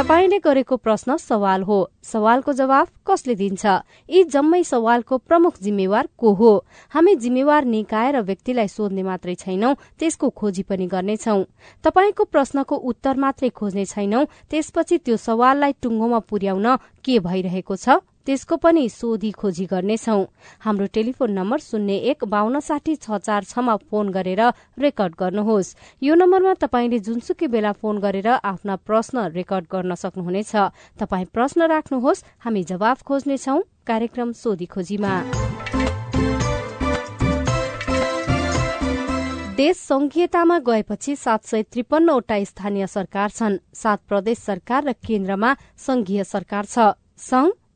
तपाईँले गरेको प्रश्न सवाल हो। सवालको जवाब कसले दिन्छ? यी जम्मै सवालको प्रमुख जिम्मेवार को हो? हामी जिम्मेवार निकाय र व्यक्तिलाई सोध्ने मात्रै छैनौं त्यसको खोजी पनि गर्नेछौ। तपाईँको प्रश्नको उत्तर मात्रै खोज्ने छैनौं त्यसपछि त्यो सवाललाई टुङ्गोमा पुर्याउन के भइरहेको छ? त्यसको पनि सोधी खोजी गर्नेछौ। हाम्रो टेलिफोन नम्बर शून्य एक बान्न साठी छ चार छमा फोन गरेर रेकर्ड गर्नुहोस्। यो नम्बरमा तपाईँले जुनसुकै बेला फोन गरेर आफ्ना प्रश्न रेकर्ड गर्न सक्नुहुनेछ। तपाई प्रश्न राख्नुहोस् हामी जवाब खोज्नेछौ कार्यक्रम सोधी खोजीमा देश संघीयतामा गएपछि सात सय त्रिपन्नवटा स्थानीय सरकार छन्। सात प्रदेश सरकार र केन्द्रमा संघीय सरकार छ। संघ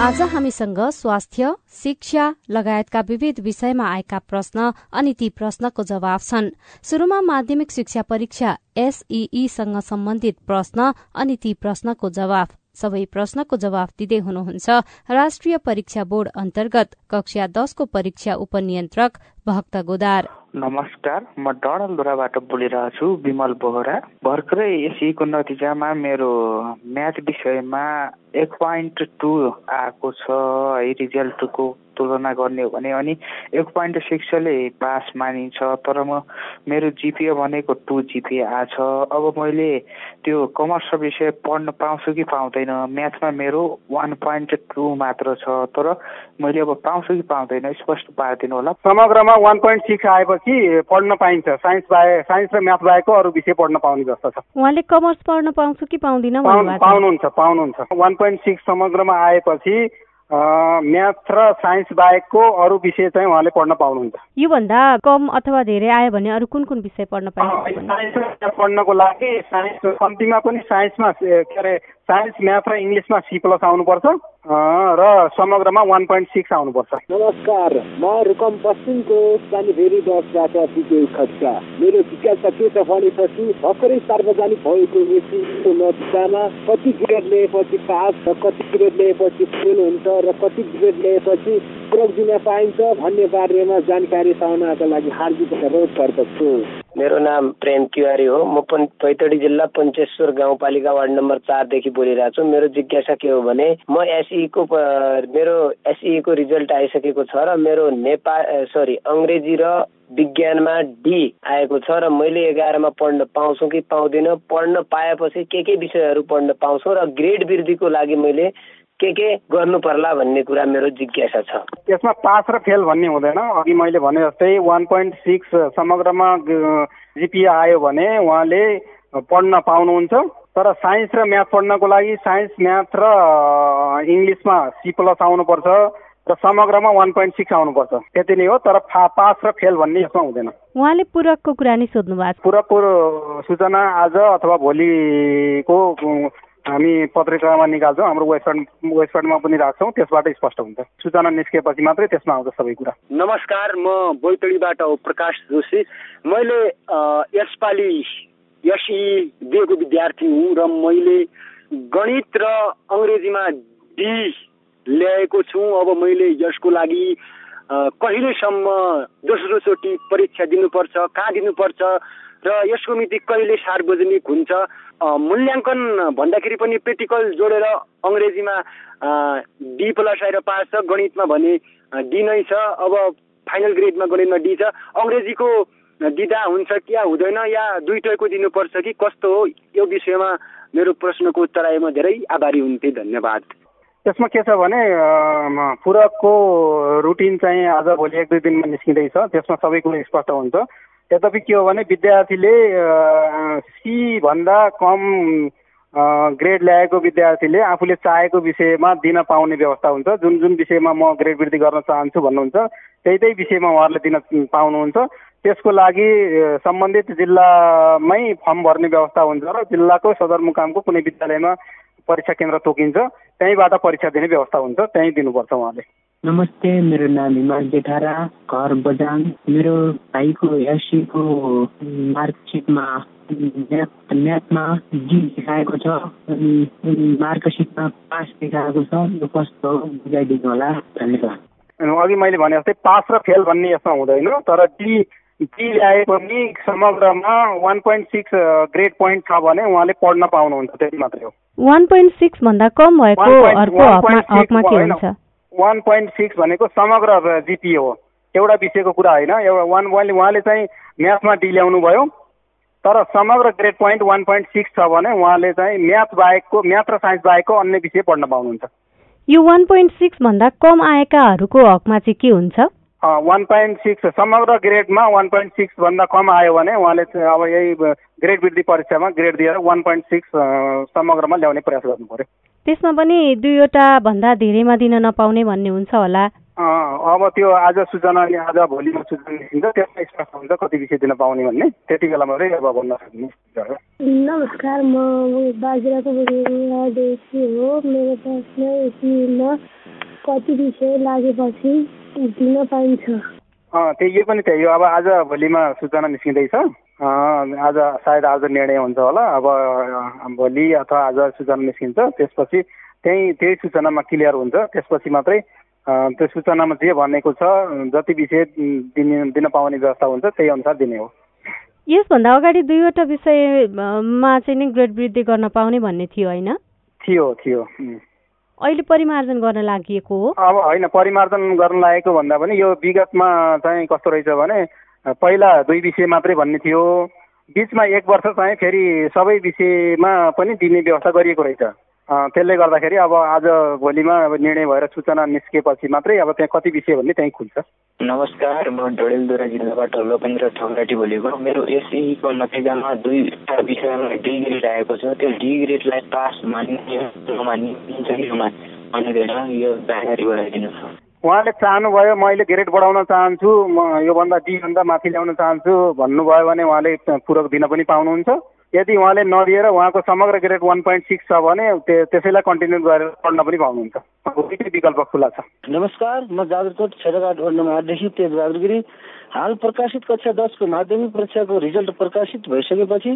आज हामीसँग स्वास्थ्य शिक्षा लगायतका विविध विषयमा आएका प्रश्न अनि ती प्रश्नको जवाब छन्। शुरूमा माध्यमिक शिक्षा परीक्षा एसईईसँग सम्बन्धित प्रश्न अनि ती प्रश्नको जवाब सबै प्रश्नको जवाफ दिँदै हुनुहुन्छ राष्ट्रिय परीक्षा बोर्ड अन्तर्गत कक्षा दशको परीक्षा उपनियन्त्रक भक्त गोदार। नमस्कार म डडलधुराबाट बोलिरहेको छु विमल बोहरा। भर्खरै एसीको नतिजामा मेरो म्याथ विषयमा एक पोइन्ट टू आएको छ है रिजल्टको तुलना गर्ने हो भने अनि एक पोइन्ट सिक्सले पास मानिन्छ। तर म मेरो जिपिए भनेको टु जिपिए आछ अब मैले त्यो कमर्स विषय पढ्न पाउँछु कि पाउँदैन? म्याथमा मेरो वान पोइन्ट टू मात्र छ। तर मैले अब पाउँछु कि पाउँदैन स्पष्ट पारिदिनु होला। समग्रमा वान पोइन्ट सिक्स आएपछि पढ्न पाइन्छ? साइन्स बाहे साइन्स र म्याथ बाहेकको अरू विषय पढ्न पाउने जस्तो छ। उहाँले कमर्स पढ्न पाउँछु कि पाउँदिन पाउनुहुन्छ पाउनुहुन्छ। वान पोइन्ट सिक्स समग्रमा आएपछि म्याथ र साइन्स बाहेकको अरू विषय चाहिँ उहाँले पढ्न पाउनुहुन्छ। योभन्दा कम अथवा धेरै आयो भने अरू कुन कुन विषय पढ्न पाइन्छ पढ्नको लागि साइन्स कम्तीमा पनि साइन्समा के अरे साइन्स म्याथ र इङ्ग्लिसमा सी प्लस आउनुपर्छ। र समग्रमा वान पोइन्ट सिक्स आउनुपर्छ। नमस्कार म रुकम पश्चिमको दसबाट पिके खच्चा मेरो जिज्ञासा के छ भनेपछि भर्खरै सार्वजनिक भएको एसिको नतिजामा कति ग्रेड लिएपछि पास र कति ग्रेड लिएपछि फेल हुन्छ र कति ग्रेड लिएपछि प्रोग दिन पाइन्छ भन्ने बारेमा जानकारी पाउनको लागि हार्दिक अनुरोध गर्दछु। मेरो नाम प्रेम तिवारी हो। म पैतडी जिल्ला पञ्चेश्वर गाउँपालिका वार्ड नम्बर चारदेखि बोलिरहेको छु। मेरो जिज्ञासा के हो भने म एसईको मेरो एसईको रिजल्ट आइसकेको छ र मेरो नेपाल सरी अङ्ग्रेजी र विज्ञानमा डी आएको छ र मैले एघारमा पढ्न पाउँछु कि पाउँदिनँ। पढ्न पाएपछि के के विषयहरू पढ्न पाउँछु र ग्रेड वृद्धिको लागि मैले के के गर्नु पर्ला भन्ने कुरा मेरो जिज्ञासा छ। यसमा पास र फेल भन्ने हुँदैन। अघि मैले भने जस्तै वान पोइन्ट सिक्स समग्रमा जिपिए आयो भने उहाँले पढ्न पाउनुहुन्छ। तर साइन्स र म्याथ पढ्नको लागि साइन्स म्याथ र इङ्ग्लिसमा सी प्लस आउनुपर्छ र समग्रमा वान पोइन्ट सिक्स आउनुपर्छ। त्यति नै हो तर पास र फेल भन्ने यसमा हुँदैन। उहाँले पूरकको कुरा नै सोध्नु भएको पूरकको सूचना आज अथवा भोलिको हामी पत्रिकामा निकाल्छौँ हाम्रो वेबसाइट वेबसाइटमा पनि राख्छौँ त्यसबाट स्पष्ट हुन्छ। सूचना निस्किएपछि मात्रै त्यसमा आउँछ सबै कुरा। नमस्कार म बैतडीबाट हो प्रकाश जोशी। मैले यसपालि एसई दिएको विद्यार्थी हुँ र मैले गणित र अङ्ग्रेजीमा डी ल्याएको छु। अब मैले यसको लागि कहिलेसम्म दोस्रोचोटि परीक्षा दिनुपर्छ कहाँ दिनुपर्छ र यसको मिति कहिले सार्वजनिक हुन्छ मूल्याङ्कन भन्दाखेरि पनि प्र्याक्टिकल जोडेर अङ्ग्रेजीमा डी प्लस आएर पास छ गणितमा भने डी नै छ अब फाइनल ग्रेडमा गणितमा डी छ। अङ्ग्रेजीको दिँदा हुन्छ क्या हुँदैन या दुइटैको दिनुपर्छ कि कस्तो हो यो विषयमा मेरो प्रश्नको उत्तर आएमा धेरै आभारी हुन्थे धन्यवाद। त्यसमा के छ भने पूरकको रुटिन चाहिँ आज भोलि एक दुई दिनमा निस्किँदैछ त्यसमा सबै कुरो स्पष्ट हुन्छ। यद्यपि के हो भने विद्यार्थीले सी भन्दा कम ग्रेड ल्याएको विद्यार्थीले आफूले चाहेको विषयमा दिन पाउने व्यवस्था हुन्छ। जुन जुन विषयमा म ग्रेड वृद्धि गर्न चाहन्छु भन्नुहुन्छ त्यही त्यही विषयमा उहाँहरूले दिन पाउनुहुन्छ। त्यसको लागि सम्बन्धित जिल्लामै फर्म भर्ने व्यवस्था हुन्छ र जिल्लाको सदरमुकामको कुनै विद्यालयमा परीक्षा केन्द्र तोकिन्छ। त्यहीँबाट परीक्षा दिने व्यवस्था हुन्छ। त्यहीँ दिनुपर्छ उहाँले। नमस्ते मेरो नाम हिमाल जेठारा घर बजाङ। मेरो भाइको एससीको मार्कसिटमा म्याथ म्याथमा डी देखाएको छ अनि मार्कसिटमा पास देखाएको छ यो कस्तो बुझाइदिनु होला। धन्यवाद। अघि मैले भने जस्तै पास र फेल भन्ने यसमा हुँदैन तर डी डी ल्याए पनि समग्रमा one point six grade point छ भने उहाँले पढ्न पाउनुहुन्छ त्यति मात्रै हो। वान पोइन्ट सिक्स भन्दा कम भएको हकमा के हुन्छ? वान पोइन्ट सिक्स भनेको समग्र जिपिए हो। एउटा विषयको कुरा होइन एउटा वान उहाँले उहाँले चाहिँ म्याथमा डी ल्याउनु भयो तर समग्र grade point one point six छ भने उहाँले चाहिँ म्याथ बाहेकको म्याथ र साइन्स बाहेकको अन्य विषय पढ्न पाउनुहुन्छ। यो वान पोइन्ट सिक्स भन्दा कम आएकाहरूको हकमा चाहिँ के हुन्छ? वान पोइन्ट सिक्स समग्र ग्रेडमा वान पोइन्ट सिक्स भन्दा कम आयो भने उहाँले अब यही ग्रेड वृद्धि परीक्षामा ग्रेड दिएर वान पोइन्ट सिक्स समग्रमा ल्याउने प्रयास गर्नु पर्यो। त्यसमा पनि दुईवटा भन्दा धेरैमा दिन नपाउने भन्ने हुन्छ होला। अब त्यो आज सूचना आज भोलिमा सूचना निस्किन्छ त्यसमा स्पष्ट हुन्छ कति विषय दिन पाउने भन्ने। त्यति बेला मात्रै अब भन्न सक्ने नमस्कार म बाजुराको हो। मेरो प्रश्न कति विषय लागेपछि दिन पाइन्छ? त्यही यो पनि त्यही हो। अब आज भोलिमा सूचना निस्किँदैछ। आज सायद आज निर्णय हुन्छ होला। अब भोलि अथवा आज सूचना निस्किन्छ। त्यसपछि त्यही त्यही सूचनामा क्लियर हुन्छ। त्यसपछि मात्रै त्यो सूचनामा जे भनेको छ जति विषय दिने दिन पाउने व्यवस्था हुन्छ त्यही अनुसार दिने हो। यसभन्दा अगाडि दुईवटा विषयमा चाहिँ नै ग्रेड वृद्धि गर्न पाउने भन्ने थियो होइन? थियो थियो। अहिले परिमार्जन गर्न लागि हो। अब होइन परिमार्जन गर्न लागेको भन्दा पनि यो विगतमा चाहिँ कस्तो रहेछ भने पहिला दुई विषय मात्रै भन्ने थियो। बिचमा एक वर्ष चाहिँ फेरि सबै विषयमा पनि दिने व्यवस्था गरिएको रहेछ। त्यसले गर्दाखेरि अब आज भोलिमा अब निर्णय भएर सूचना निस्केपछि मात्रै अब त्यहाँ कति विषय भन्ने त्यहीँ खुल्छ। नमस्कार म डडेलधुरा जिल्लाबाट लोपेन्द्र ठौराटी बोलेको। मेरो एसईको नतिजामा दुईवटा विषयमा डिग्रेड आएको छ। त्यो डिग्रेडलाई पास मान्ने कि यो जानकारी गराइदिनु उहाँले चाहनुभयो मैले ग्रेड बढाउन चाहन्छु म योभन्दा डीभन्दा माथि ल्याउन चाहन्छु भन्नुभयो भने उहाँले पूरक दिन पनि पाउनुहुन्छ। यदि उहाँले नदिएर उहाँको समग्र ग्रेड वान पोइन्ट सिक्स छ भने त्यसैलाई कन्टिन्यू गरेर पढ्न पनि पाउनुहुन्छ। विकल्प खुला छ। नमस्कार म जाजरकोट क्षेत्रघाट वार्ड नम्बर आठदेखि तेज हाल प्रकाशित कक्षा दसको माध्यमिक परीक्षाको रिजल्ट प्रकाशित भइसकेपछि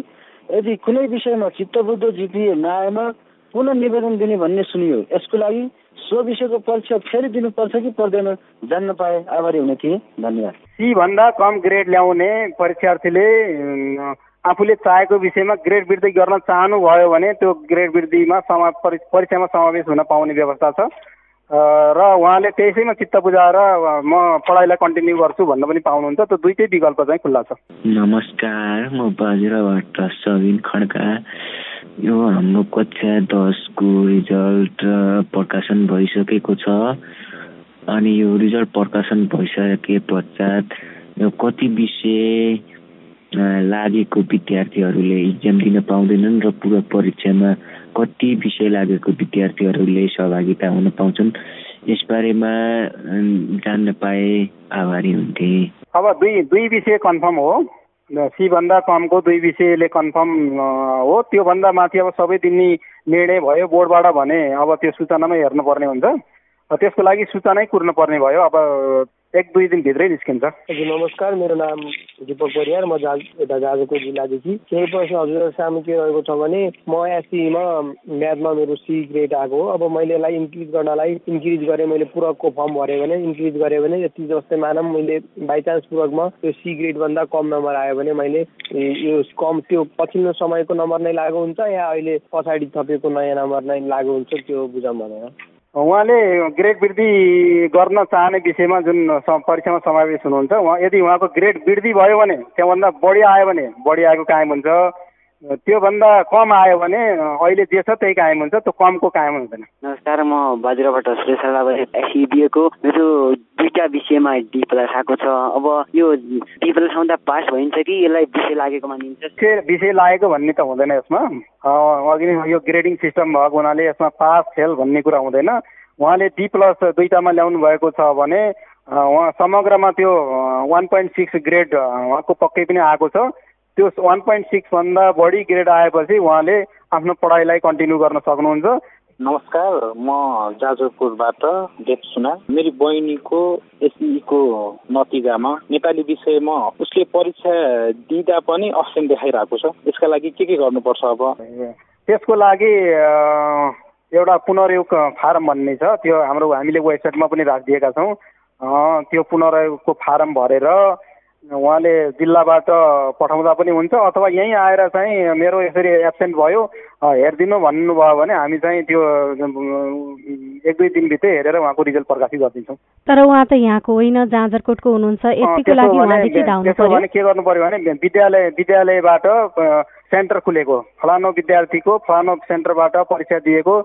यदि कुनै विषयमा चित्तबुद्ध जिपिए नआएमा पुनः निवेदन दिने भन्ने सुनियो यसको लागि सो विषयको परीक्षा फेरि दिनुपर्छ कि पर्दैन? जान्न पाए। आभारी हुने थिए। धन्यवाद। सी भन्दा कम ग्रेड ल्याउने परीक्षार्थीले आफूले चाहेको विषयमा ग्रेड वृद्धि गर्न चाहनुभयो भने त्यो ग्रेड वृद्धिमा समा परीक्षामा समावेश हुन पाउने व्यवस्था छ। र उहाँले त्यसैमा चित्त बुझाएर म पढाइलाई कन्टिन्यू गर्छु भन्न पनि पाउनुहुन्छ। त्यो दुइटै विकल्प चाहिँ खुल्ला छ। नमस्कार म बाजुराबाट सबिन खड्का। यो हाम्रो कक्षा दसको रिजल्ट प्रकाशन भइसकेको छ। अनि यो रिजल्ट प्रकाशन भइसके पश्चात यो कति विषय लागेको विद्यार्थीहरूले इक्जाम दिन पाउँदैनन् र पूरक परीक्षामा कति विषय लागेको विद्यार्थीहरूले सहभागिता हुन पाउँछन् यसबारेमा जान्न पाए आभारी हुन्थे। अब दुई दुई विषय कन्फर्म हो। सीभन्दा कमको दुई विषयले कन्फर्म हो। त्योभन्दा माथि अब सबै दिने निर्णय भयो बोर्डबाट भने अब त्यो सूचनामै हेर्नुपर्ने हुन्छ। त्यसको लागि सूचनै कुर्नु पर्ने भयो। अब एक दुई दिनभित्रै निस्किन्छ। हजुर नमस्कार मेरो नाम दिपक परियार म जा यता जाजरकोट जिल्लादेखि। केही प्रश्न हजुर सामु के रहेको छ भने म एससीमा म्याथमा मेरो सी ग्रेड आएको हो। अब मैले यसलाई इन्क्रिज गर्नलाई इन्क्रिज गरेँ मैले पूरकको फर्म भरेँ भने इन्क्रिज गरेँ भने यति जस्तै मानौँ मैले बाइचान्स पूरकमा त्यो सी ग्रेडभन्दा कम नम्बर आयो भने मैले यो कम त्यो पछिल्लो समयको नम्बर नै लागु हुन्छ या अहिले पछाडि थपेको नयाँ नम्बर नै लागु हुन्छ त्यो बुझाउँ भनेर। उहाँले ग्रेड वृद्धि गर्न चाहने विषयमा जुन परीक्षामा समावेश हुनुहुन्छ उहाँ यदि उहाँको ग्रेड वृद्धि भयो भने त्योभन्दा बढी आयो भने बढी आएको कायम हुन्छ। त्योभन्दा कम आयो भने अहिले जे छ त्यही कायम हुन्छ त्यो कमको कायम हुँदैन। नमस्कार म बज्रबाट दिएको मेरो दुईवटा विषयमा डी प्लस आएको छ। अब यो डी प्लस आउँदा पास भइन्छ कि यसलाई विषय लागेको मानिन्छ? विषय लागेको भन्ने त हुँदैन यसमा। अघि यो ग्रेडिङ सिस्टम भएको हुनाले यसमा पास फेल भन्ने कुरा हुँदैन। उहाँले डी प्लस दुईवटामा ल्याउनु भएको छ भने उहाँ समग्रमा त्यो वान पोइन्ट सिक्स ग्रेड उहाँको पक्कै पनि आएको छ। त्यो वान पोइन्ट सिक्सभन्दा बढी ग्रेड आएपछि उहाँले आफ्नो पढाइलाई कन्टिन्यू गर्न सक्नुहुन्छ। नमस्कार म जाजरपुरबाट देव सुना। मेरो बहिनीको एसईको नतिजामा नेपाली विषयमा उसले परीक्षा दिँदा पनि अप्सन देखाइरहेको छ। यसका लागि के के गर्नुपर्छ अब? त्यसको लागि एउटा पुनर्योग फारम भन्ने छ। त्यो हाम्रो हामीले वेबसाइटमा पनि राखिदिएका छौँ। त्यो पुनर्योगको फारम भरेर उहाँले जिल्लाबाट पठाउँदा पनि हुन्छ अथवा यहीँ आएर चाहिँ मेरो यसरी एब्सेन्ट भयो हेरिदिनु भन्नुभयो भने हामी चाहिँ त्यो एक दुई दिनभित्रै हेरेर उहाँको रिजल्ट प्रकाशित गरिदिन्छौँ तर उहाँ त यहाँको होइन जाजरकोटको हुनुहुन्छ यतिको लागि भने के गर्नु पर्यो भने विद्यालय विद्यालयबाट सेन्टर खुलेको फलानो विद्यार्थीको फलानो सेन्टरबाट परीक्षा दिएको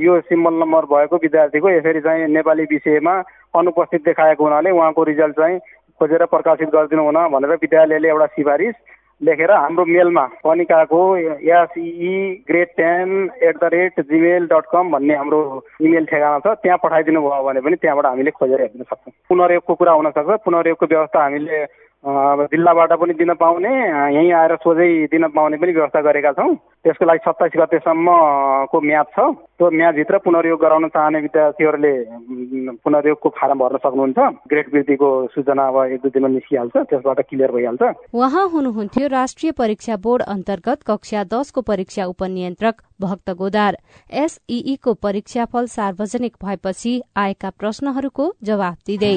यो सिम्बल नम्बर भएको विद्यार्थीको यसरी चाहिँ नेपाली विषयमा अनुपस्थित देखाएको हुनाले उहाँको रिजल्ट चाहिँ खोजेर प्रकाशित गरिदिनु हुन भनेर विद्यालयले एउटा सिफारिस लेखेर हाम्रो मेलमा कनिकाको SE grade ten at the rate Gmail dot com भन्ने हाम्रो इमेल ठेगाना छ त्यहाँ पठाइदिनु भयो भने पनि त्यहाँबाट हामीले खोजेर हेर्न सक्छौँ। पुनर्योगको कुरा हुनसक्छ पुनर्योगको व्यवस्था हामीले जिल्लाबाट पनि दिन पाउने यहीँ आएर सोझै दिन पाउने पनि व्यवस्था गरेका छौँ। त्यसको लागि सत्ताइस गतेसम्मको म्याद छ। त्यो म्यादभित्र पुनर्योग गराउन चाहने विद्यार्थीहरूले पुनर्योगको फारम भर्न सक्नुहुन्छ। ग्रेड वृद्धिको सूचना अब एक दुई दिनमा निस्किहाल्छ। त्यसबाट क्लियर भइहाल्छ। उहाँ हुनुहुन्थ्यो राष्ट्रिय परीक्षा बोर्ड अन्तर्गत कक्षा दसको परीक्षा उपनियन्त्रक भक्त गोदार। एसईको परीक्षाफल सार्वजनिक भएपछि आएका प्रश्नहरूको जवाब दिँदै।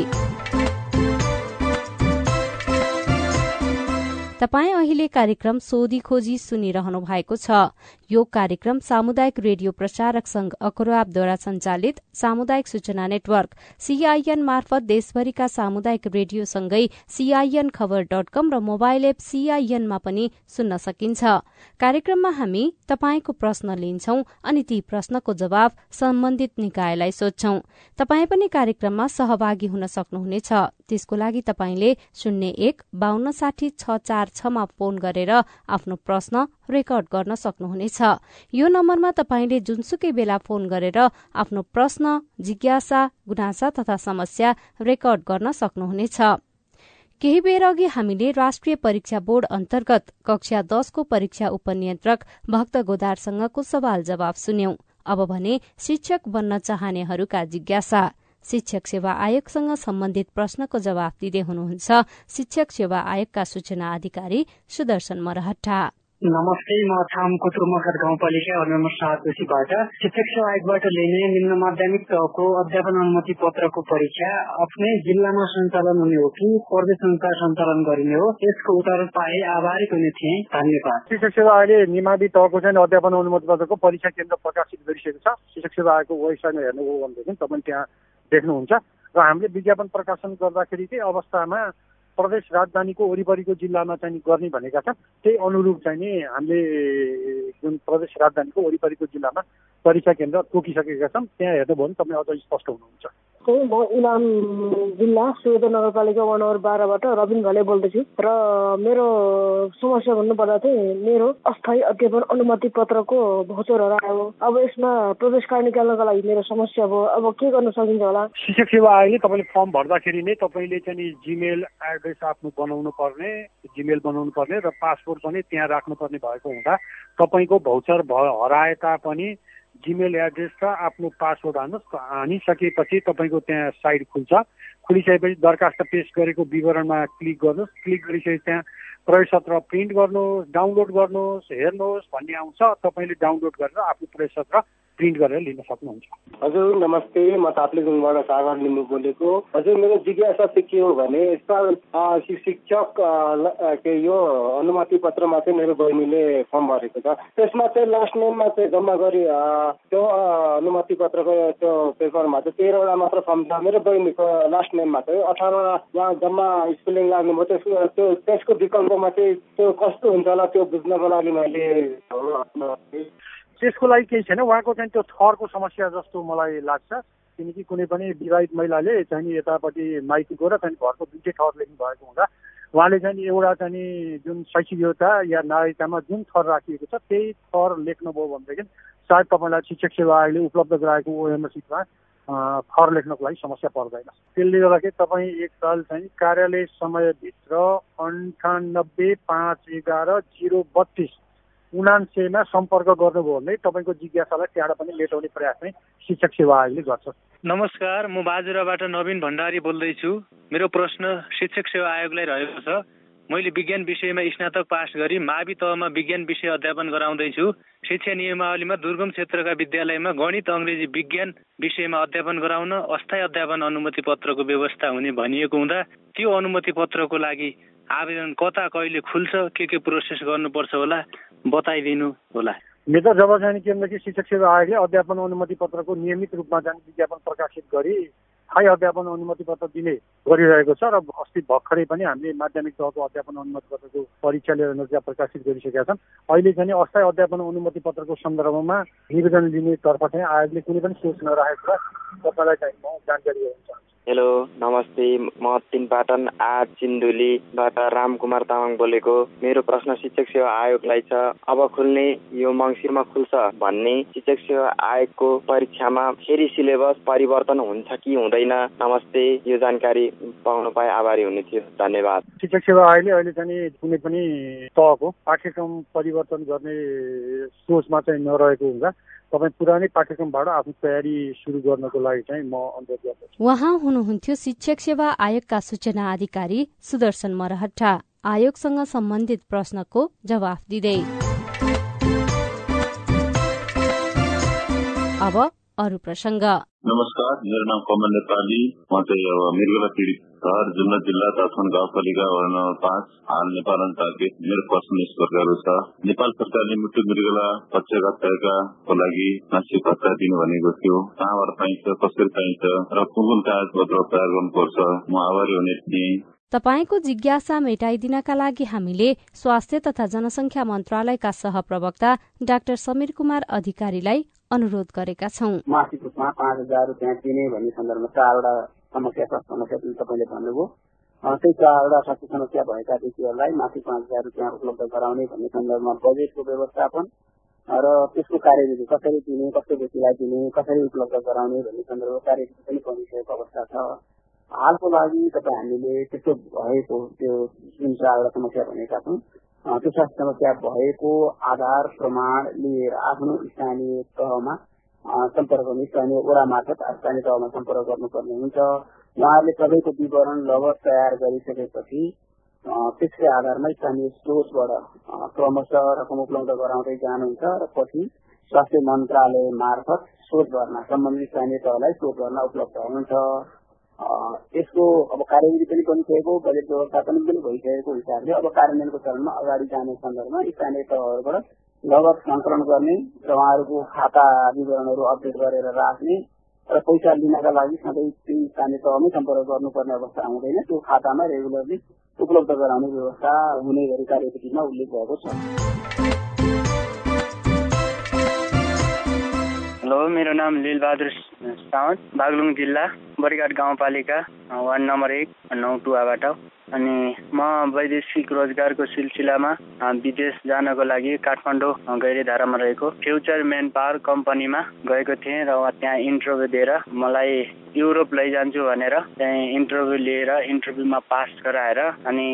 तपाई अहिले कार्यक्रम सोधी खोजी सुनिरहनु भएको छ। यो कार्यक्रम सामुदायिक रेडियो प्रसारक संघ अखरोआबद्वारा संचालित सामुदायिक सूचना नेटवर्क सीआईएन मार्फत देशभरिका सामुदायिक रेडियोसँगै सीआईएन खबर डट कम र मोबाइल एप सीआईएनमा पनि सुन्न सकिन्छ। कार्यक्रममा हामी तपाईँको प्रश्न लिन्छौं अनि ती प्रश्नको जवाब सम्बन्धित निकायलाई सोध्छौ। तपाई पनि कार्यक्रममा सहभागी हुन सक्नुहुनेछ। त्यसको लागि तपाईँले शून्य एक बान्न साठी छ चार छमा फोन गरेर आफ्नो प्रश्न रेकर्ड गर्न सक्नुहुनेछ। यो नम्बरमा तपाईँले जुनसुकै बेला फोन गरेर आफ्नो प्रश्न जिज्ञासा गुनासा तथा समस्या रेकर्ड गर्न सक्नुहुनेछ। केही बेर अघि हामीले राष्ट्रिय परीक्षा बोर्ड अन्तर्गत कक्षा दसको परीक्षा उपनियन्त्रक भक्त गोदारसँगको सवाल जवाब सुन्यौं। अब भने शिक्षक बन्न चाहनेहरूका जिज्ञासा। शिक्षक सेवा आयोगसँग सम्बन्धित प्रश्नको जवाब दिँदै हुनुहुन्छ। शिक्षक सेवा आयोगका सूचना अधिकारी सुदर्शन मरहट्टा नमस्ते म थामको मकर गाउँपालिका वार्ड नम्बर सात दोषीबाट शिक्षक सेवा आयोगबाट लिने निम्न माध्यमिक तहको अध्यापन अनुमति पत्रको परीक्षा आफ्नै जिल्लामा सञ्चालन हुने हो कि प्रदेश अनुसार सञ्चालन गरिने हो यसको उत्तर पाए आभारित हुने थिए। धन्यवाद। शिक्षक सेवा अहिले निमावि तहको चाहिँ अध्यापन अनुमति पत्रको परीक्षा केन्द्र प्रकाशित गरिसकेको छ। शिक्षक सेवा आयोगको वेबसाइटमा हेर्नुभयो भनेदेखि तपाईँ त्यहाँ देख्नुहुन्छ र हामीले विज्ञापन प्रकाशन गर्दाखेरि चाहिँ अवस्थामा प्रदेश राजधानीको वरिपरिको जिल्लामा चाहिँ गर्ने भनेका छन्। त्यही अनुरूप चाहिँ नि हामीले जुन प्रदेश राजधानीको वरिपरिको जिल्लामा परीक्षा केन्द्र तोकिसकेका छौँ। त्यहाँ हेर्नुभयो भने तपाईँ अझ स्पष्ट हुनुहुन्छ। चाहिँ म इलाम जिल्ला सुवेद नगरपालिका वान नम्बर बाह्रबाट रबिन घले बोल्दैछु। र मेरो समस्या भन्नुपर्दा चाहिँ मेरो अस्थायी अध्यापन अनुमति पत्रको भोचर हरायो अब यसमा प्रवेश कार्ड निकाल्नको लागि मेरो समस्या भयो। अब के गर्न सकिन्छ होला? शिक्षक सेवा आयोगले तपाईँले फर्म भर्दाखेरि नै तपाईँले चाहिँ जिमेल आफ्नो बनाउनु पर्ने जिमेल बनाउनु पर्ने र पासपोर्ट पनि त्यहाँ राख्नुपर्ने भएको हुँदा तपाईँको भौचर भ हराए तापनि जिमेल एड्रेस र आफ्नो पासवर्ड हाल्नुहोस् हानिसकेपछि तपाईँको त्यहाँ साइट खुल्छ। खुलिसकेपछि दरखास्त पेस गरेको विवरणमा क्लिक गर्नुहोस्। क्लिक गरिसकेपछि त्यहाँ प्रवेश पत्र प्रिन्ट गर्नुहोस् डाउनलोड गर्नुहोस् हेर्नुहोस् भन्ने आउँछ। तपाईँले डाउनलोड गरेर आफ्नो प्रवेश पत्र प्रिन्ट गरेर लिन सक्नुहुन्छ। हजुर नमस्ते। म ताप्लेजुङबाट सागर लिम्बू बोलेको। हजुर मेरो जिज्ञासा चाहिँ के हो भने यसमा शिक्षक के यो अनुमति पत्रमा चाहिँ मेरो बहिनीले फर्म भरेको छ। त्यसमा चाहिँ लास्ट नेममा चाहिँ जम्मा गरी त्यो अनुमति पत्रको त्यो पेपरमा चाहिँ तेह्रवटा मात्र फर्म छ। मेरो बहिनीको लास्ट नेममा चाहिँ अठारवटा उहाँ जम्मा स्पेलिङ लाग्नुभयो त्यसको त्यो त्यसको विकल्पमा चाहिँ त्यो कस्तो हुन्छ होला त्यो बुझ्नको लागि मैले त्यसको लागि केही छैन। उहाँको चाहिँ त्यो थरको समस्या जस्तो मलाई लाग्छ। किनकि कुनै पनि विवाहित महिलाले चाहिँ यतापट्ि माइती गएर चाहिँ घरको दुइटै थर लेख्नु भएको हुँदा उहाँले चाहिँ एउटा चाहिँ जुन शैक्षिक योग्यता या नागरिकतामा जुन थर राखिएको छ त्यही थर लेख्नुभयो भनेदेखि सायद तपाईँलाई शिक्षक सेवा आयोगले उपलब्ध गराएको ओएमएसिटमा थर लेख्नको लागि समस्या पर्दैन। त्यसले गर्दाखेरि तपाईँ एकताल चाहिँ कार्यालय समयभित्र अन्ठानब्बे पाँच एघार जिरो बत्तिस उनान्सेमा सम्पर्क गर्नुभयो भने तपाईँको जिज्ञासालाई त्यहाँबाट पनि मेटाउने प्रयास चाहिँ शिक्षक सेवा आयोगले गर्छ। नमस्कार म बाजुराबाट नवीन भण्डारी बोल्दैछु। मेरो प्रश्न शिक्षक सेवा आयोगलाई रहेको छ। मैले विज्ञान विषयमा स्नातक पास गरी मावि तहमा विज्ञान विषय अध्यापन गराउँदैछु। शिक्षा नियमावलीमा दुर्गम क्षेत्रका विद्यालयमा गणित अङ्ग्रेजी विज्ञान विषयमा अध्यापन गराउन अस्थायी अध्यापन अनुमति पत्रको व्यवस्था हुने भनिएको हुँदा त्यो अनुमति पत्रको लागि आवेदन कता कहिले खुल्छ के के प्रोसेस गर्नुपर्छ होला बताइदिनु होला। मेरो जब चाहिँ के भनेदेखि शिक्षक सेवा आयोगले अध्यापन अनुमति पत्रको नियमित रूपमा चाहिँ विज्ञापन प्रकाशित गरी स्थायी अध्यापन अनुमति पत्र दिने गरिरहेको छ र अस्ति भर्खरै पनि हामीले माध्यमिक तहको अध्यापन अनुमति पत्रको परीक्षा लिएर नतिजा प्रकाशित गरिसकेका छन्। अहिले चाहिँ अस्थायी अध्यापन अनुमति पत्रको सन्दर्भमा निवेदन लिनेतर्फ चाहिँ आयोगले कुनै पनि सोच नराखेको छ। तपाईँलाई चाहिँ म जानकारी गराउन चाहन्छु हेलो नमस्ते म तिनपाटन आठ सिन्धुलीबाट रामकुमार तामाङ बोलेको। मेरो प्रश्न शिक्षक सेवा आयोगलाई छ अब खुल्ने यो मङ्सिरमा खुल्छ भन्ने शिक्षक सेवा आयोगको परीक्षामा फेरि सिलेबस परिवर्तन हुन्छ कि हुँदैन? नमस्ते यो जानकारी पाउन पाए आभारी हुने थियो धन्यवाद। शिक्षक सेवा आयोगले अहिले चाहिँ कुनै पनि तहको पाठ्यक्रम परिवर्तन गर्ने सोचमा चाहिँ नरहेको हुँदा तपाईँ पुरानै पाठ्यक्रमबाट आफ्नो तयारी सुरु गर्नको लागि चाहिँ म अनुरोध गर्दछु। उहाँ हुनुहुन्थ्यो शिक्षक सेवा आयोगका सूचना अधिकारी सुदर्शन मरहट्टा। आयोगसँग सम्बन्धित प्रश्नको जवाफ दिँदै। अब अरू प्रसङ्ग नमस्कार मेरो नाम कमल नेपाली। म चाहिँ अब मृगला पीडित घर जुम्ला जिल्ला तथन गाउँपालिका वडा नम्बर पाँच हाल नेपाल अन्तर्गत मेरो प्रश्न यस प्रकारको छ। नेपाल सरकारले मृत्यु मृगला पक्षघातका लागि मासिक भत्ता दिनु भनेको थियो। कहाँबाट पाइन्छ कसरी पाइन्छ र कुन कुन कागज पत्र तयार गर्नुपर्छ? म आभारी हुने थिएँ। तपाईँको जिज्ञासा मेटाइदिनका लागि हामीले स्वास्थ्य तथा जनसंख्या मन्त्रालयका सहप्रवक्ता डाक्टर समीर कुमार अधिकारीलाई अनुरोध गरेका छौं। मासिक रूपमा पाँच हजार रुपियाँ दिने भन्ने सन्दर्भमा चारवटा समस्या स्वास्थ्य समस्या जुन तपाईँले भन्नुभयो। त्यही चारवटा स्वास्थ्य समस्या भएका व्यक्तिहरूलाई मासिक पाँच हजार रुपियाँ उपलब्ध गराउने भन्ने सन्दर्भमा बजेटको व्यवस्थापन र त्यसको कार्यविधि कसरी दिने कस्तो व्यक्तिलाई दिने कसरी उपलब्ध गराउने भन्ने सन्दर्भमा कार्यविधि पनि बनिसकेको अवस्था छ। हालको लागि तपाईँ हामीले त्यस्तो भएको त्यो जुन चारवटा समस्या भनेका छौँ त्यो स्वास्थ्य समस्या भएको आधार प्रमाण लिएर आफ्नो स्थानीय तहमा सम्पर्क स्थानीय वडा मार्फत स्थानीय तहमा सम्पर्क गर्नुपर्ने हुन्छ उहाँहरूले सबैको विवरण लगत तयार गरिसकेपछि त्यसकै आधारमा स्थानीय स्टोर्सबाट क्रमशः रकम उपलब्ध गराउँदै जानुहुन्छ र पछि स्वास्थ्य मन्त्रालय मार्फत शोध गर्न सम्बन्धित स्थानीय तहलाई शोध गर्न उपलब्ध हुन्छ यसको अब कार्यविधि पनि बनिसकेको बजेट व्यवस्थापन पनि भइसकेको हिसाबले अब कार्यान्वयनको चरणमा अगाडि जाने सन्दर्भमा स्थानीय तहहरूबाट लगत सङ्कलन गर्ने र उहाँहरूको खाता विवरणहरू अपडेट गरेर राख्ने र पैसा लिनका लागि सधैँ ती स्थानीय तहमै सम्पर्क गर्नुपर्ने अवस्था हुँदैन। त्यो खातामा रेगुलरली उपलब्ध गराउने व्यवस्था हुने गरी कार्यविधिमा उल्लेख भएको छ। हेलो मेरो नाम लिलबहादुर सावन्त बागलुङ जिल्ला। बरिघाट गाउँपालिका वार्ड नम्बर एक नौ टुवाबाट अनि म वैदेशिक रोजगारको सिलसिलामा विदेश जानको लागि काठमाडौँ गैरीधारामा रहेको फ्युचर मेन पावर कम्पनीमा गएको थिएँ र त्यहाँ इन्टरभ्यू दिएर मलाई युरोप लैजान्छु भनेर त्यहाँ इन्टरभ्यू लिएर इन्टरभ्यूमा पास गराएर अनि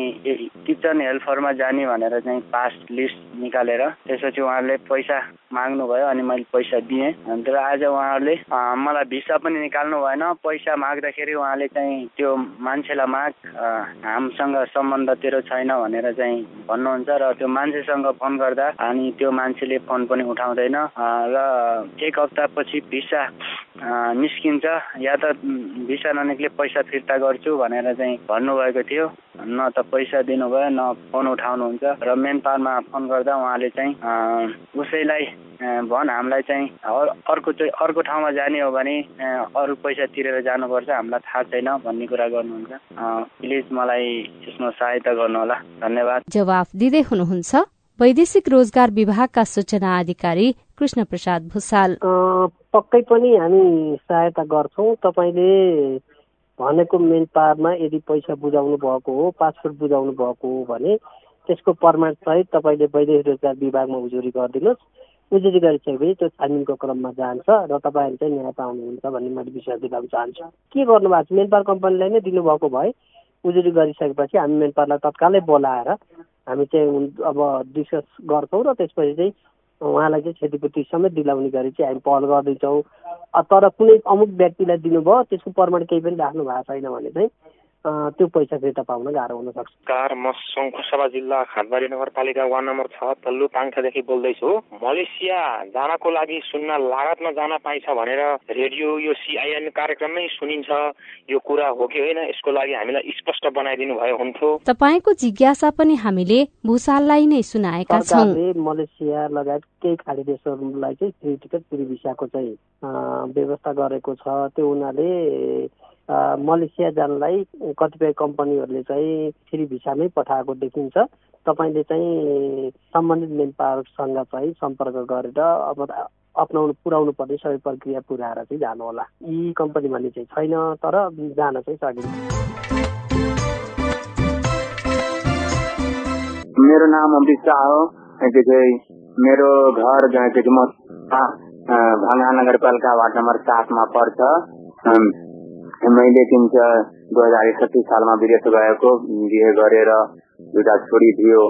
किचन हेल्परमा जाने भनेर चाहिँ पास लिस्ट निकालेर त्यसपछि उहाँहरूले पैसा माग्नुभयो अनि मैले पैसा दिएँ। तर आज उहाँहरूले मलाई भिसा पनि निकाल्नु भएन। पैसा माग्दाखेरि उहाँले चाहिँ त्यो मान्छेलाई माग हामीसँग सम्बन्ध तेरो छैन भनेर चाहिँ भन्नुहुन्छ र त्यो मान्छेसँग फोन गर्दा अनि त्यो मान्छेले फोन पनि उठाउँदैन। र एक हप्तापछि भिसा निस्किन्छ। या त भिसा ननिक्ले पैसा फिर्ता गर्छु भनेर चाहिँ भन्नुभएको थियो। न त पैसा दिनुभयो न फोन उठाउनुहुन्छ। र मेन पावरमा फोन गर्दा उहाँले चाहिँ उसैलाई भन हामीलाई चाहिँ अर्को चाहिँ अर्को ठाउँमा जाने हो भने अरू पैसा तिरेर जानुपर्छ हामीलाई थाहा छैन भन्ने कुरा गर्नुहुन्छ। प्लिज मलाई यसमा सहायता गर्नुहोला। धन्यवाद। जवाफ दिँदै हुनुहुन्छ वैदेशिक रोजगार विभागका सूचना अधिकारी कृष्ण प्रसाद भूषाल पक्कै पनि हामी सहायता गर्छौँ। तपाईँले भनेको मेन पावरमा यदि पैसा बुझाउनु भएको हो पासपोर्ट बुझाउनु भएको हो भने त्यसको प्रमाणसहित तपाईँले वैदेशिक रोजगार विभागमा उजुरी गरिदिनुहोस्। उजुरी गरिसकेपछि त्यो छानबिनको क्रममा जान्छ र तपाईँहरू चाहिँ न्याय पाउनुहुन्छ भन्ने मैले विश्वास दिलाउन चाहन्छु। के गर्नु भएको छ? मेन पावर कम्पनीलाई नै दिनुभएको भए उजुरी गरिसकेपछि हामी मेन पावरलाई तत्कालै बोलाएर हामी चाहिँ अब डिस्कस गर्छौँ र त्यसपछि चाहिँ उहाँलाई चाहिँ क्षतिपूर्ति समेत दिलाउने गरी चाहिँ हामी पहल गर्दैछौँ। तर कुनै अमुक व्यक्तिलाई दिनुभयो त्यसको प्रमाण केही पनि राख्नु भएको छैन भने चाहिँ त्यो पैसा फिर्ता पाउन गाह्रो हुन सक्छ। कार म सङ्खुसभा जिल्ला खातबारी नगरपालिका वार्ड नम्बर छ तल्लु पाङ्खादेखि बोल्दैछु। मलेसिया जानको लागि सुन्न लागतमा जान पाइन्छ भनेर रेडियो यो सिआइएन कार्यक्रममै सुनिन्छ। यो कुरा हो कि होइन यसको लागि हामीलाई स्पष्ट बनाइदिनु भयो हुन्थ्यो। तपाईँको जिज्ञासा पनि हामीले भूषाललाई नै सुनाएका छौँ। मलेसिया लगायत केही खाडी देशहरूलाई चाहिँ फ्री टिकट फ्री भिसाको चाहिँ व्यवस्था गरेको छ। त्यो उनीहरूले मलेसिया जानलाई कतिपय कम्पनीहरूले चाहिँ फ्री भिसामै पठाएको देखिन्छ। तपाईँले चाहिँ सम्बन्धित मेन पावरसँग चाहिँ सम्पर्क गरेर अब अप्नाउनु पुऱ्याउनु पर्ने सबै प्रक्रिया पुऱ्याएर चाहिँ जानुहोला। यी कम्पनी भन्ने चाहिँ छैन तर जान चाहिँ सकिन्छ। मेरो नाम अमृत शाह हो। मेरो घर म भाङ्गा नगरपालिका वार्ड नम्बर सातमा पर्छ। मैले तिन दुई हजार एकसठी सालमा विदेश गएको बिहे गरेर दुईटा छोरी थियो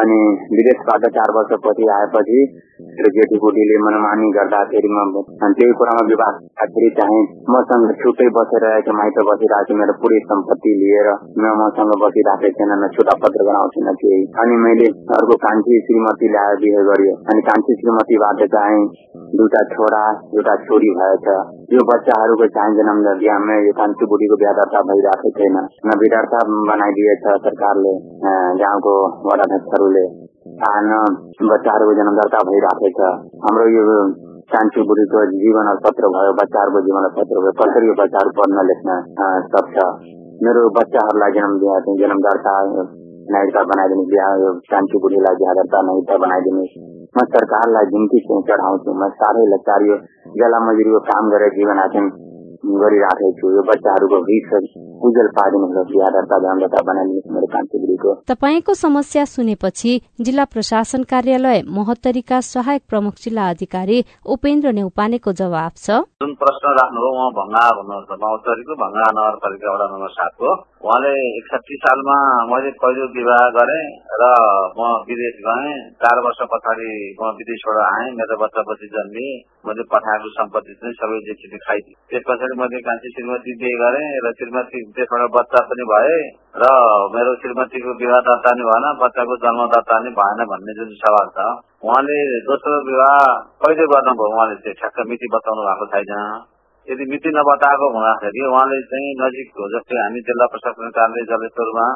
अनि विदेशबाट चार वर्षपछि आएपछि मेरो मनमानी गर्दाखेरि म त्यही कुरामा विवाह गर्दाखेरि चाहिँ मसँग छुट्टै बसेर आएको माइत बसिरहेको मेरो पुरै सम्पत्ति लिएर म मसँग बसिरहेको थिएन न छुट्टा पत्र गराउँथिन केही। अनि मैले अर्को कान्छी श्रीमती ल्याएर बिहे गरियो। अनि कान्छी श्रीमतीबाट चाहिँ दुईटा छोरा एउटा छोरी भएछ यो बच्चाहरूको चाहिँ जन्म बिहामा यो कान्छी बुढीको बिहा दर्ता भइरहेको छैन। न विदर्ता बनाइदिएछ सरकारले गाउँको वडाध्यक्षहरूले। बच्चाहरूको जन्म दर्ता भइरहेको छ। हाम्रो यो कान्छी बुढीको जीवन पत्र भयो, बच्चाहरूको जीवन पत्र भयो। कसरी यो बच्चाहरू पढ्न लेख्न सक्छ? मेरो बच्चाहरूलाई जन्म दिए जन्म दर्ता नागरिकता बनाइदिनु बिहा यो कान्छी बुढीलाई बिहा दर्ता नागरिकता बनाइदिनु मैं सरकारला ज़िंदगी से चढ़ाऊ मैं सारे लाचारी जला मजूरी काम करे जीवन आसन गरिराखेको छु यो बच्चाहरूको उज्जवल पारिदिनुहोस् बनाइदिनुहोस् मेरो तपाईँको समस्या सुनेपछि जिल्ला प्रशासन कार्यालय महोत्तरीका सहायक प्रमुख जिल्ला अधिकारी उपेन्द्र नेउपानेको जवाब छ। जुन प्रश्न राख्नुभयो उहाँ भङ्गा भन्नुहुन्छ महोत्तरीको भङ्गा नगरपालिका वडा नम्बर सातको उहाँले एकसठी सालमा मैले पहिलो विवाह गरेँ र म विदेश गएँ। चार वर्ष पछाडि म विदेशबाट आएँ। मेरो बच्चा बच्ची जन्मे। मैले पठाएको सम्पत्ति चाहिँ सबै जेठीले खाइदिए त्यस पछाडि मैले कान्छी श्रीमती बिहे गरेँ र श्रीमती त्यसबाट बच्चा पनि भए र मेरो श्रीमतीको विवाह दर्ता नि भएन बच्चाको जन्म दर्ता नि भएन भन्ने जुन सवाल छ उहाँले दोस्रो विवाह कहिले गर्नुभयो उहाँले चाहिँ ठ्याक्क मिति बताउनु भएको छैन। यदि मिति नबताएको हुँदाखेरि उहाँले चाहिँ नजिक जस्तै हामी जिल्ला प्रशासन कार्यालय जलेश्वरमा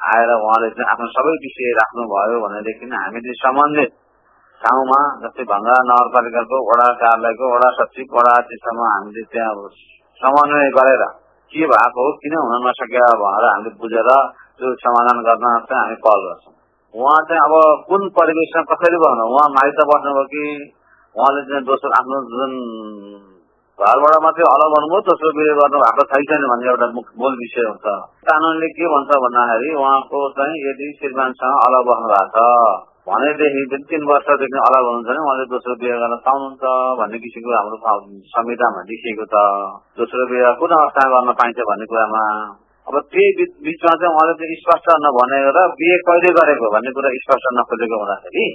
आएर उहाँले चाहिँ आफ्नो सबै विषय राख्नुभयो भनेदेखि हामीले सम्बन्धित ठाउँमा जस्तै भङ्गा नगरपालिकाको वडा कार्यालयको वडा सचिव वडा अध्यक्षमा हामीले त्यहाँ समन्वय गरेर के भएको हो किन हुन नसक्यो भनेर हामीले बुझेर त्यो समाधान गर्न चाहिँ हामी पहल गर्छौँ। उहाँ चाहिँ अब कुन परिवेशमा कसरी गर्नु उहाँ माइत बस्नुभयो कि उहाँले चाहिँ दोस्रो आफ्नो जुन घरबाट मात्रै अलग गर्नुभयो दोस्रो बिहे गर्नु भएको छैन भन्ने एउटा मूल विषय हुन्छ कानुनले के भन्छ भन्दाखेरि उहाँको चाहिँ यदि श्रीमानसँग अलग बस्नु भएको छ भनेदेखि तिन वर्षदेखि अलग हुनुहुन्छ भने उहाँले दोस्रो बिहे गर्न पाउनुहुन्छ भन्ने किसिमको हाम्रो संविधानमा लेखिएको छ दोस्रो बिहे कुन अवस्थामा गर्न पाइन्छ भन्ने कुरामा अब त्यही बिचमा चाहिँ उहाँले चाहिँ स्पष्ट नभनेको र बिहे कहिले गरेको भन्ने कुरा स्पष्ट नखोजेको हुँदाखेरि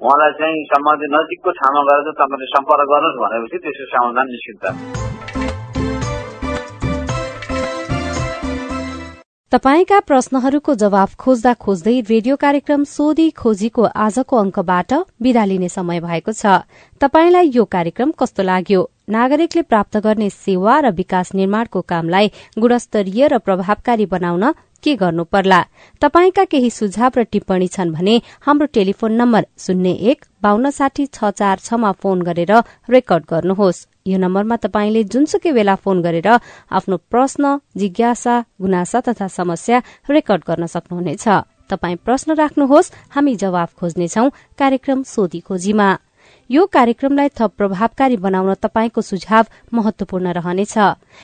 उहाँलाई चाहिँ सम्बन्धित नजिकको ठाउँमा गएर चाहिँ तपाईँले सम्पर्क गर्नुहोस् भनेपछि त्यसको समाधान निश्चित तपाईँका प्रश्नहरूको जवाब खोज्दा खोज्दै रेडियो कार्यक्रम सोधी खोजीको आजको अंकबाट विदा लिने समय भएको छ। तपाईँलाई यो कार्यक्रम कस्तो लाग्यो? नागरिकले प्राप्त गर्ने सेवा र विकास निर्माणको कामलाई गुणस्तरीय र प्रभावकारी बनाउन के गर्नु पर्ला तपाईँका केही सुझाव र टिप्पणी छन् भने हाम्रो टेलिफोन नम्बर शून्य एक बान्न साठी छ चार छमा फोन गरेर रेकर्ड गर्नुहोस्। यो नम्बरमा तपाईँले जुनसुकै बेला फोन गरेर आफ्नो प्रश्न जिज्ञासा गुनासा तथा समस्या रेकर्ड गर्न सक्नुहुनेछ। तपाई प्रश्न राख्नुहोस् हामी जवाफ खोज्नेछौ कार्यक्रम सोधी खोजीमा। यो कार्यक्रमलाई थप प्रभावकारी बनाउन तपाईँको सुझाव महत्वपूर्ण रहनेछ।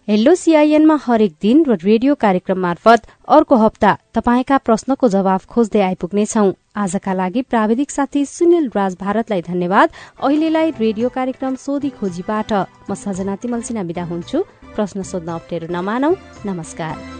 हेलो सीआईएनमा हरेक दिन र रेडियो कार्यक्रम मार्फत अर्को हप्ता तपाईँका प्रश्नको जवाब खोज्दै आइपुग्नेछौ। आजका लागि प्राविधिक साथी सुनिल राज भारतलाई धन्यवाद। अहिलेलाई रेडियो कार्यक्रम सोधी खोजीबाट म सजना तिमल सिना विदा हुन्छु। प्रश्न सोध्न अप्ठ्यारो नमानौ। नमस्कार।